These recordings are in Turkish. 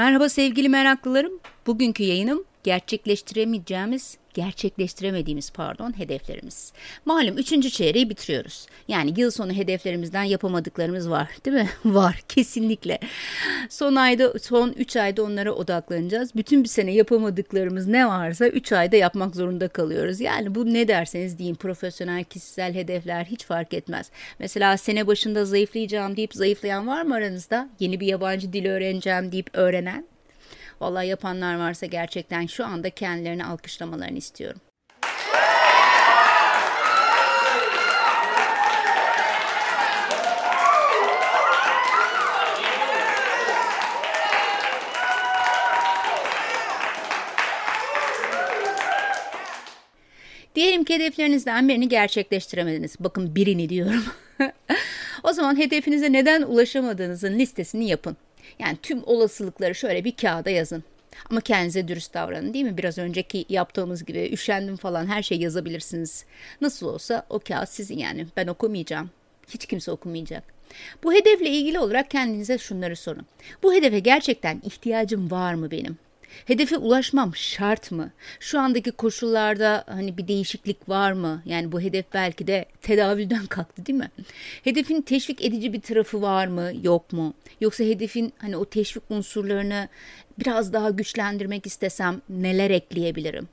Merhaba sevgili meraklılarım. Bugünkü yayınım gerçekleştiremeyeceğimiz, gerçekleştiremediğimiz pardon hedeflerimiz. Malum üçüncü çeyreği bitiriyoruz. Yani yıl sonu hedeflerimizden yapamadıklarımız var değil mi? var kesinlikle. Son ayda, son üç ayda onlara odaklanacağız. Bütün bir sene yapamadıklarımız ne varsa üç ayda yapmak zorunda kalıyoruz. Yani bu ne derseniz deyin profesyonel, kişisel hedefler hiç fark etmez. Mesela sene başında zayıflayacağım deyip zayıflayan var mı aranızda? Yeni bir yabancı dil öğreneceğim deyip öğrenen? Vallahi yapanlar varsa gerçekten şu anda kendilerini alkışlamalarını istiyorum. Diyelim ki hedeflerinizden birini gerçekleştiremediniz. Bakın birini diyorum. o zaman hedefinize neden ulaşamadığınızın listesini yapın. Yani tüm olasılıkları şöyle bir kağıda yazın. Ama kendinize dürüst davranın değil mi? Biraz önceki yaptığımız gibi üşendim falan her şey yazabilirsiniz. Nasıl olsa o kağıt sizin yani. Ben okumayacağım. Hiç kimse okumayacak. Bu hedefle ilgili olarak kendinize şunları sorun. Bu hedefe gerçekten ihtiyacım var mı benim? Hedefe ulaşmam şart mı? Şu andaki koşullarda hani bir değişiklik var mı? Yani bu hedef belki de tedavülden kalktı değil mi? Hedefin teşvik edici bir tarafı var mı? Yok mu? Yoksa hedefin hani o teşvik unsurlarını biraz daha güçlendirmek istesem neler ekleyebilirim?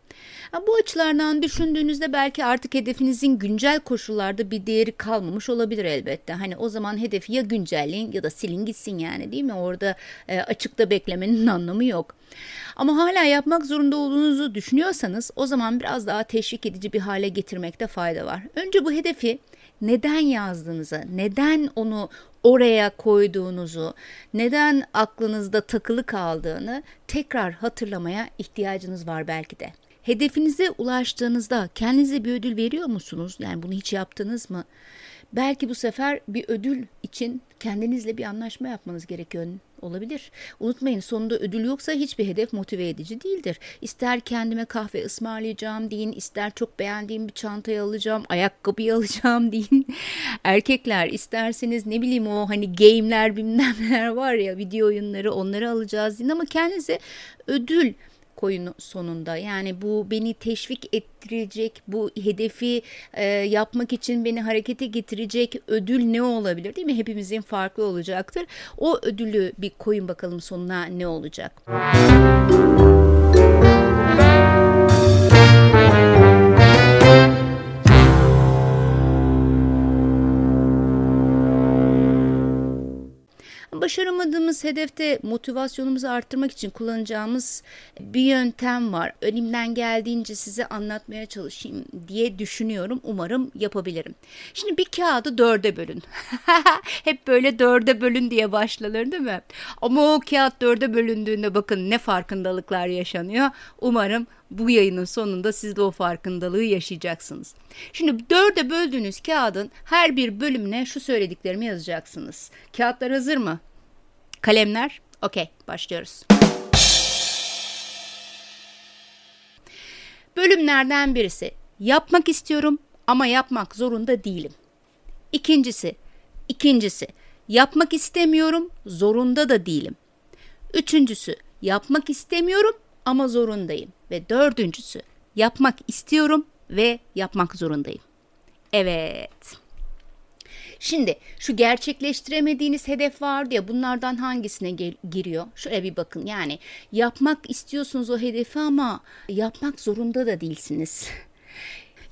Bu açılardan düşündüğünüzde belki artık hedefinizin güncel koşullarda bir değeri kalmamış olabilir elbette. Hani o zaman hedefi ya güncelleyin ya da silin gitsin yani değil mi? Orada e, açıkta beklemenin anlamı yok. Ama hala yapmak zorunda olduğunuzu düşünüyorsanız o zaman biraz daha teşvik edici bir hale getirmekte fayda var. Önce bu hedefi neden yazdığınızı, neden onu oraya koyduğunuzu, neden aklınızda takılı kaldığını tekrar hatırlamaya ihtiyacınız var belki de. Hedefinize ulaştığınızda kendinize bir ödül veriyor musunuz? Yani bunu hiç yaptınız mı? Belki bu sefer bir ödül için kendinizle bir anlaşma yapmanız gerekiyor olabilir. Unutmayın sonunda ödül yoksa hiçbir hedef motive edici değildir. İster kendime kahve ısmarlayacağım deyin, ister çok beğendiğim bir çantayı alacağım, ayakkabıyı alacağım deyin. Erkekler isterseniz ne bileyim o hani game'ler bilmem neler var ya video oyunları onları alacağız deyin ama kendinize ödül koyun sonunda. Yani bu beni teşvik ettirecek, bu hedefi e, yapmak için beni harekete getirecek ödül ne olabilir değil mi? Hepimizin farklı olacaktır. O ödülü bir koyun bakalım sonuna ne olacak? Başaramadığımız hedefte motivasyonumuzu arttırmak için kullanacağımız bir yöntem var. Elimden geldiğince size anlatmaya çalışayım diye düşünüyorum. Umarım yapabilirim. Şimdi bir kağıdı dörde bölün. Hep böyle dörde bölün diye başlanır değil mi? Ama o kağıt dörde bölündüğünde bakın ne farkındalıklar yaşanıyor. Umarım bu yayının sonunda siz de o farkındalığı yaşayacaksınız. Şimdi dörde böldüğünüz kağıdın her bir bölümüne şu söylediklerimi yazacaksınız. Kağıtlar hazır mı? Kalemler? Okey, başlıyoruz. Bölümlerden birisi yapmak istiyorum ama yapmak zorunda değilim. İkincisi, ikincisi yapmak istemiyorum, zorunda da değilim. Üçüncüsü yapmak istemiyorum ama zorundayım. Ve dördüncüsü yapmak istiyorum ve yapmak zorundayım. Evet. Şimdi şu gerçekleştiremediğiniz hedef vardı ya bunlardan hangisine giriyor? Şöyle bir bakın yani yapmak istiyorsunuz o hedefi ama yapmak zorunda da değilsiniz.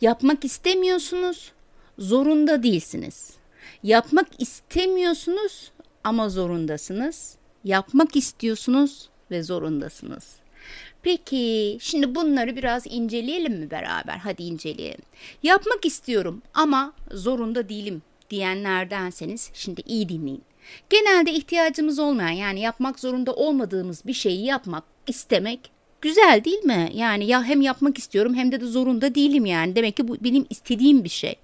yapmak istemiyorsunuz, zorunda değilsiniz. Yapmak istemiyorsunuz ama zorundasınız. Yapmak istiyorsunuz ve zorundasınız. Peki şimdi bunları biraz inceleyelim mi beraber? Hadi inceleyelim. Yapmak istiyorum ama zorunda değilim diyenlerdenseniz şimdi iyi dinleyin. Genelde ihtiyacımız olmayan yani yapmak zorunda olmadığımız bir şeyi yapmak istemek güzel değil mi? Yani ya hem yapmak istiyorum hem de de zorunda değilim yani. Demek ki bu benim istediğim bir şey.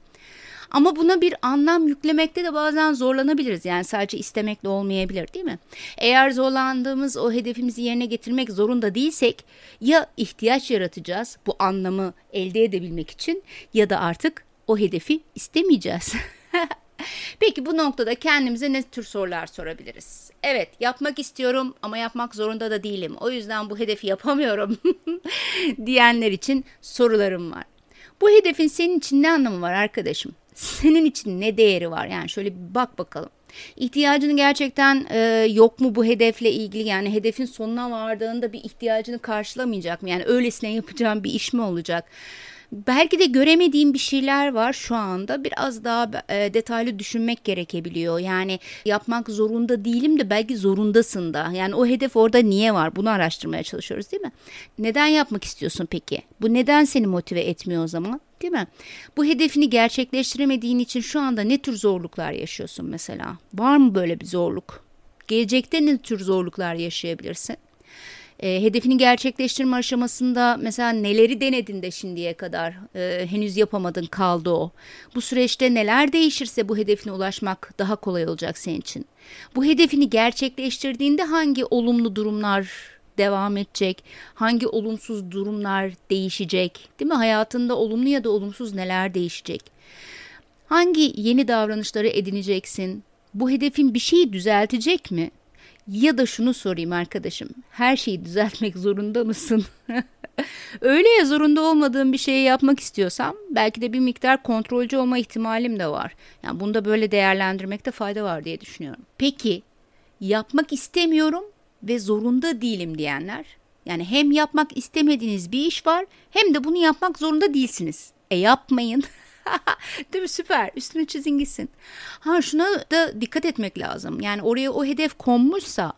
Ama buna bir anlam yüklemekte de bazen zorlanabiliriz. Yani sadece istemekle olmayabilir değil mi? Eğer zorlandığımız o hedefimizi yerine getirmek zorunda değilsek ya ihtiyaç yaratacağız bu anlamı elde edebilmek için ya da artık o hedefi istemeyeceğiz. Peki bu noktada kendimize ne tür sorular sorabiliriz? Evet yapmak istiyorum ama yapmak zorunda da değilim. O yüzden bu hedefi yapamıyorum diyenler için sorularım var. Bu hedefin senin için ne anlamı var arkadaşım? Senin için ne değeri var? Yani şöyle bir bak bakalım. İhtiyacını gerçekten e, yok mu bu hedefle ilgili yani hedefin sonuna vardığında bir ihtiyacını karşılamayacak mı? Yani öylesine yapacağım bir iş mi olacak? Belki de göremediğim bir şeyler var şu anda. Biraz daha e, detaylı düşünmek gerekebiliyor. Yani yapmak zorunda değilim de belki zorundasın da. Yani o hedef orada niye var? Bunu araştırmaya çalışıyoruz değil mi? Neden yapmak istiyorsun peki? Bu neden seni motive etmiyor o zaman? Değil mi? Bu hedefini gerçekleştiremediğin için şu anda ne tür zorluklar yaşıyorsun mesela? Var mı böyle bir zorluk? Gelecekte ne tür zorluklar yaşayabilirsin? E, hedefini gerçekleştirme aşamasında mesela neleri denedin de şimdiye kadar e, henüz yapamadın kaldı o. Bu süreçte neler değişirse bu hedefine ulaşmak daha kolay olacak senin için. Bu hedefini gerçekleştirdiğinde hangi olumlu durumlar devam edecek? Hangi olumsuz durumlar değişecek? Değil mi? Hayatında olumlu ya da olumsuz neler değişecek? Hangi yeni davranışları edineceksin? Bu hedefin bir şeyi düzeltecek mi? Ya da şunu sorayım arkadaşım. Her şeyi düzeltmek zorunda mısın? Öyle ya zorunda olmadığım bir şeyi yapmak istiyorsam belki de bir miktar kontrolcü olma ihtimalim de var. Yani bunu da böyle değerlendirmekte fayda var diye düşünüyorum. Peki yapmak istemiyorum ve zorunda değilim diyenler. Yani hem yapmak istemediğiniz bir iş var hem de bunu yapmak zorunda değilsiniz. E yapmayın. Değil mi? Süper. Üstüne çizin gitsin. Ha şuna da dikkat etmek lazım. Yani oraya o hedef konmuşsa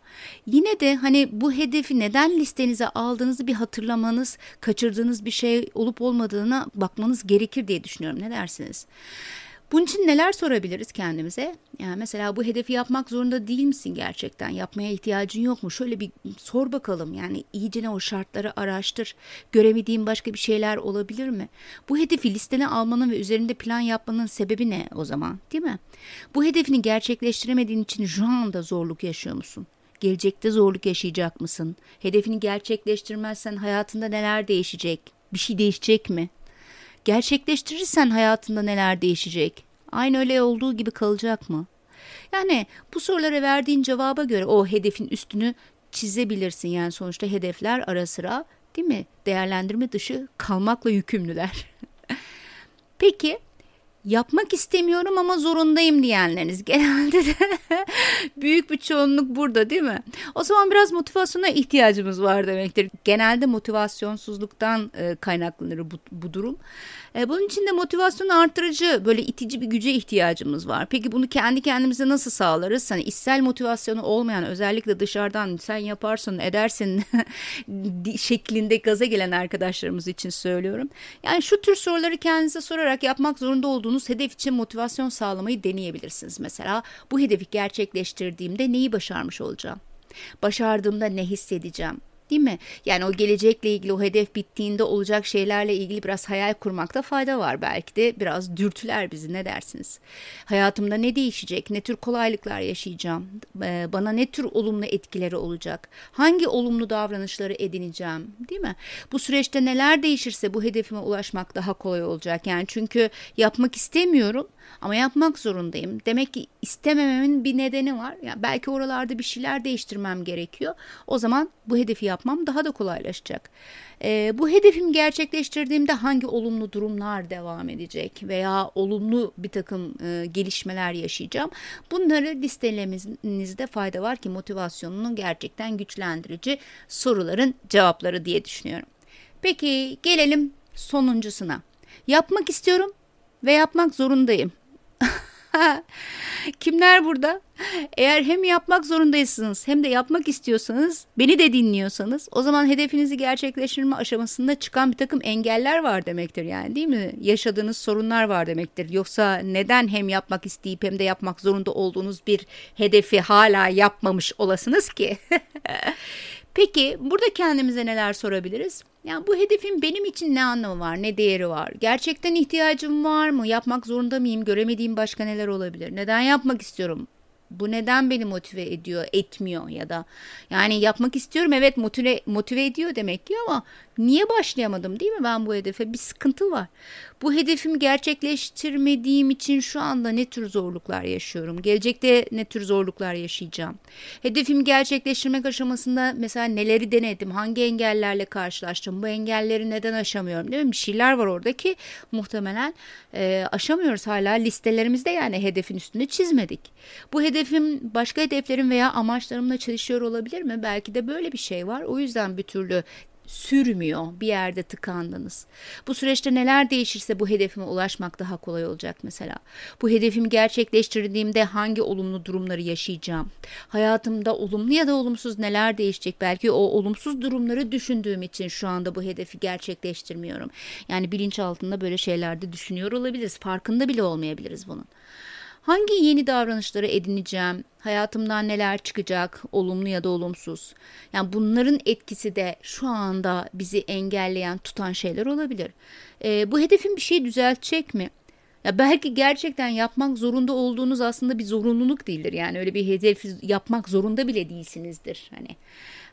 yine de hani bu hedefi neden listenize aldığınızı bir hatırlamanız, kaçırdığınız bir şey olup olmadığına bakmanız gerekir diye düşünüyorum. Ne dersiniz? Bunun için neler sorabiliriz kendimize? Yani mesela bu hedefi yapmak zorunda değil misin gerçekten? Yapmaya ihtiyacın yok mu? Şöyle bir sor bakalım. Yani iyice o şartları araştır. Göremediğin başka bir şeyler olabilir mi? Bu hedefi listene almanın ve üzerinde plan yapmanın sebebi ne o zaman? Değil mi? Bu hedefini gerçekleştiremediğin için şu anda zorluk yaşıyor musun? Gelecekte zorluk yaşayacak mısın? Hedefini gerçekleştirmezsen hayatında neler değişecek? Bir şey değişecek mi? Gerçekleştirirsen hayatında neler değişecek? Aynı öyle olduğu gibi kalacak mı? Yani bu sorulara verdiğin cevaba göre o hedefin üstünü çizebilirsin. Yani sonuçta hedefler ara sıra değil mi? Değerlendirme dışı kalmakla yükümlüler. Peki yapmak istemiyorum ama zorundayım diyenleriniz genelde de büyük bir çoğunluk burada değil mi? O zaman biraz motivasyona ihtiyacımız var demektir. Genelde motivasyonsuzluktan e, kaynaklanır bu, bu durum. E, bunun için de motivasyon artırıcı böyle itici bir güce ihtiyacımız var. Peki bunu kendi kendimize nasıl sağlarız? Hani içsel motivasyonu olmayan özellikle dışarıdan sen yaparsın edersin şeklinde gaza gelen arkadaşlarımız için söylüyorum. Yani şu tür soruları kendinize sorarak yapmak zorunda olduğunuz hedef için motivasyon sağlamayı deneyebilirsiniz. Mesela bu hedefi gerçekleştirdiğimde neyi başarmış olacağım? Başardığımda ne hissedeceğim? Değil mi? Yani o gelecekle ilgili o hedef bittiğinde olacak şeylerle ilgili biraz hayal kurmakta fayda var. Belki de biraz dürtüler bizi ne dersiniz? Hayatımda ne değişecek? Ne tür kolaylıklar yaşayacağım? Ee, bana ne tür olumlu etkileri olacak? Hangi olumlu davranışları edineceğim? Değil mi? Bu süreçte neler değişirse bu hedefime ulaşmak daha kolay olacak. Yani çünkü yapmak istemiyorum ama yapmak zorundayım. Demek ki istemememin bir nedeni var. Yani belki oralarda bir şeyler değiştirmem gerekiyor. O zaman bu hedefi yapmam daha da kolaylaşacak. E, bu hedefimi gerçekleştirdiğimde hangi olumlu durumlar devam edecek veya olumlu bir takım e, gelişmeler yaşayacağım. Bunları listelemenizde fayda var ki motivasyonunu gerçekten güçlendirici soruların cevapları diye düşünüyorum. Peki gelelim sonuncusuna. Yapmak istiyorum ve yapmak zorundayım. Kimler burada? Eğer hem yapmak zorundaysınız hem de yapmak istiyorsanız, beni de dinliyorsanız o zaman hedefinizi gerçekleştirme aşamasında çıkan bir takım engeller var demektir yani değil mi? Yaşadığınız sorunlar var demektir. Yoksa neden hem yapmak isteyip hem de yapmak zorunda olduğunuz bir hedefi hala yapmamış olasınız ki? Peki burada kendimize neler sorabiliriz? Yani bu hedefin benim için ne anlamı var, ne değeri var? Gerçekten ihtiyacım var mı? Yapmak zorunda mıyım? Göremediğim başka neler olabilir? Neden yapmak istiyorum? Bu neden beni motive ediyor, etmiyor ya da yani yapmak istiyorum evet motive motive ediyor demek ki ama Niye başlayamadım değil mi ben bu hedefe? Bir sıkıntı var. Bu hedefimi gerçekleştirmediğim için şu anda ne tür zorluklar yaşıyorum? Gelecekte ne tür zorluklar yaşayacağım? Hedefimi gerçekleştirmek aşamasında mesela neleri denedim? Hangi engellerle karşılaştım? Bu engelleri neden aşamıyorum? Değil mi? Bir şeyler var orada ki muhtemelen e, aşamıyoruz hala listelerimizde yani hedefin üstünde çizmedik. Bu hedefim başka hedeflerim veya amaçlarımla çalışıyor olabilir mi? Belki de böyle bir şey var. O yüzden bir türlü sürmüyor. Bir yerde tıkandınız. Bu süreçte neler değişirse bu hedefime ulaşmak daha kolay olacak mesela. Bu hedefimi gerçekleştirdiğimde hangi olumlu durumları yaşayacağım? Hayatımda olumlu ya da olumsuz neler değişecek? Belki o olumsuz durumları düşündüğüm için şu anda bu hedefi gerçekleştirmiyorum. Yani bilinç altında böyle şeylerde düşünüyor olabiliriz. Farkında bile olmayabiliriz bunun. Hangi yeni davranışları edineceğim? Hayatımdan neler çıkacak? Olumlu ya da olumsuz. Yani bunların etkisi de şu anda bizi engelleyen, tutan şeyler olabilir. E, bu hedefin bir şeyi düzeltecek mi? Ya belki gerçekten yapmak zorunda olduğunuz aslında bir zorunluluk değildir. Yani öyle bir hedef yapmak zorunda bile değilsinizdir. Hani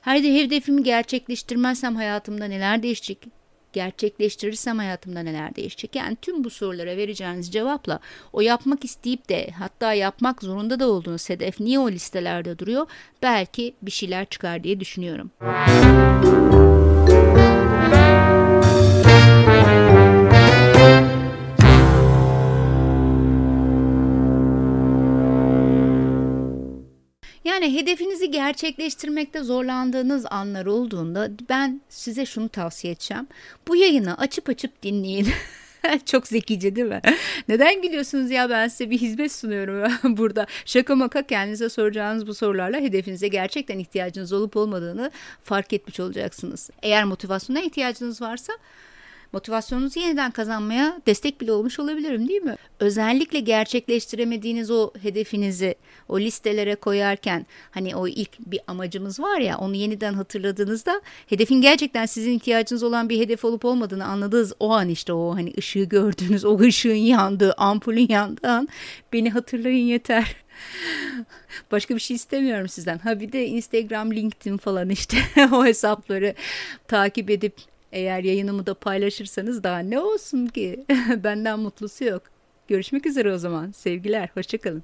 her hedefimi gerçekleştirmezsem hayatımda neler değişecek? Gerçekleştirirsem hayatımda neler değişecek? Yani tüm bu sorulara vereceğiniz cevapla o yapmak isteyip de hatta yapmak zorunda da olduğunuz hedef niye o listelerde duruyor? Belki bir şeyler çıkar diye düşünüyorum. Yani hedefinizi gerçekleştirmekte zorlandığınız anlar olduğunda ben size şunu tavsiye edeceğim. Bu yayını açıp açıp dinleyin. Çok zekice değil mi? Neden gülüyorsunuz ya ben size bir hizmet sunuyorum burada. Şaka maka kendinize soracağınız bu sorularla hedefinize gerçekten ihtiyacınız olup olmadığını fark etmiş olacaksınız. Eğer motivasyona ihtiyacınız varsa motivasyonunuzu yeniden kazanmaya destek bile olmuş olabilirim değil mi? Özellikle gerçekleştiremediğiniz o hedefinizi o listelere koyarken hani o ilk bir amacımız var ya onu yeniden hatırladığınızda hedefin gerçekten sizin ihtiyacınız olan bir hedef olup olmadığını anladığınız o an işte o hani ışığı gördüğünüz o ışığın yandığı ampulün yandığı an beni hatırlayın yeter. Başka bir şey istemiyorum sizden. Ha bir de Instagram, LinkedIn falan işte o hesapları takip edip eğer yayınımı da paylaşırsanız daha ne olsun ki? Benden mutlusu yok. Görüşmek üzere o zaman. Sevgiler, hoşçakalın.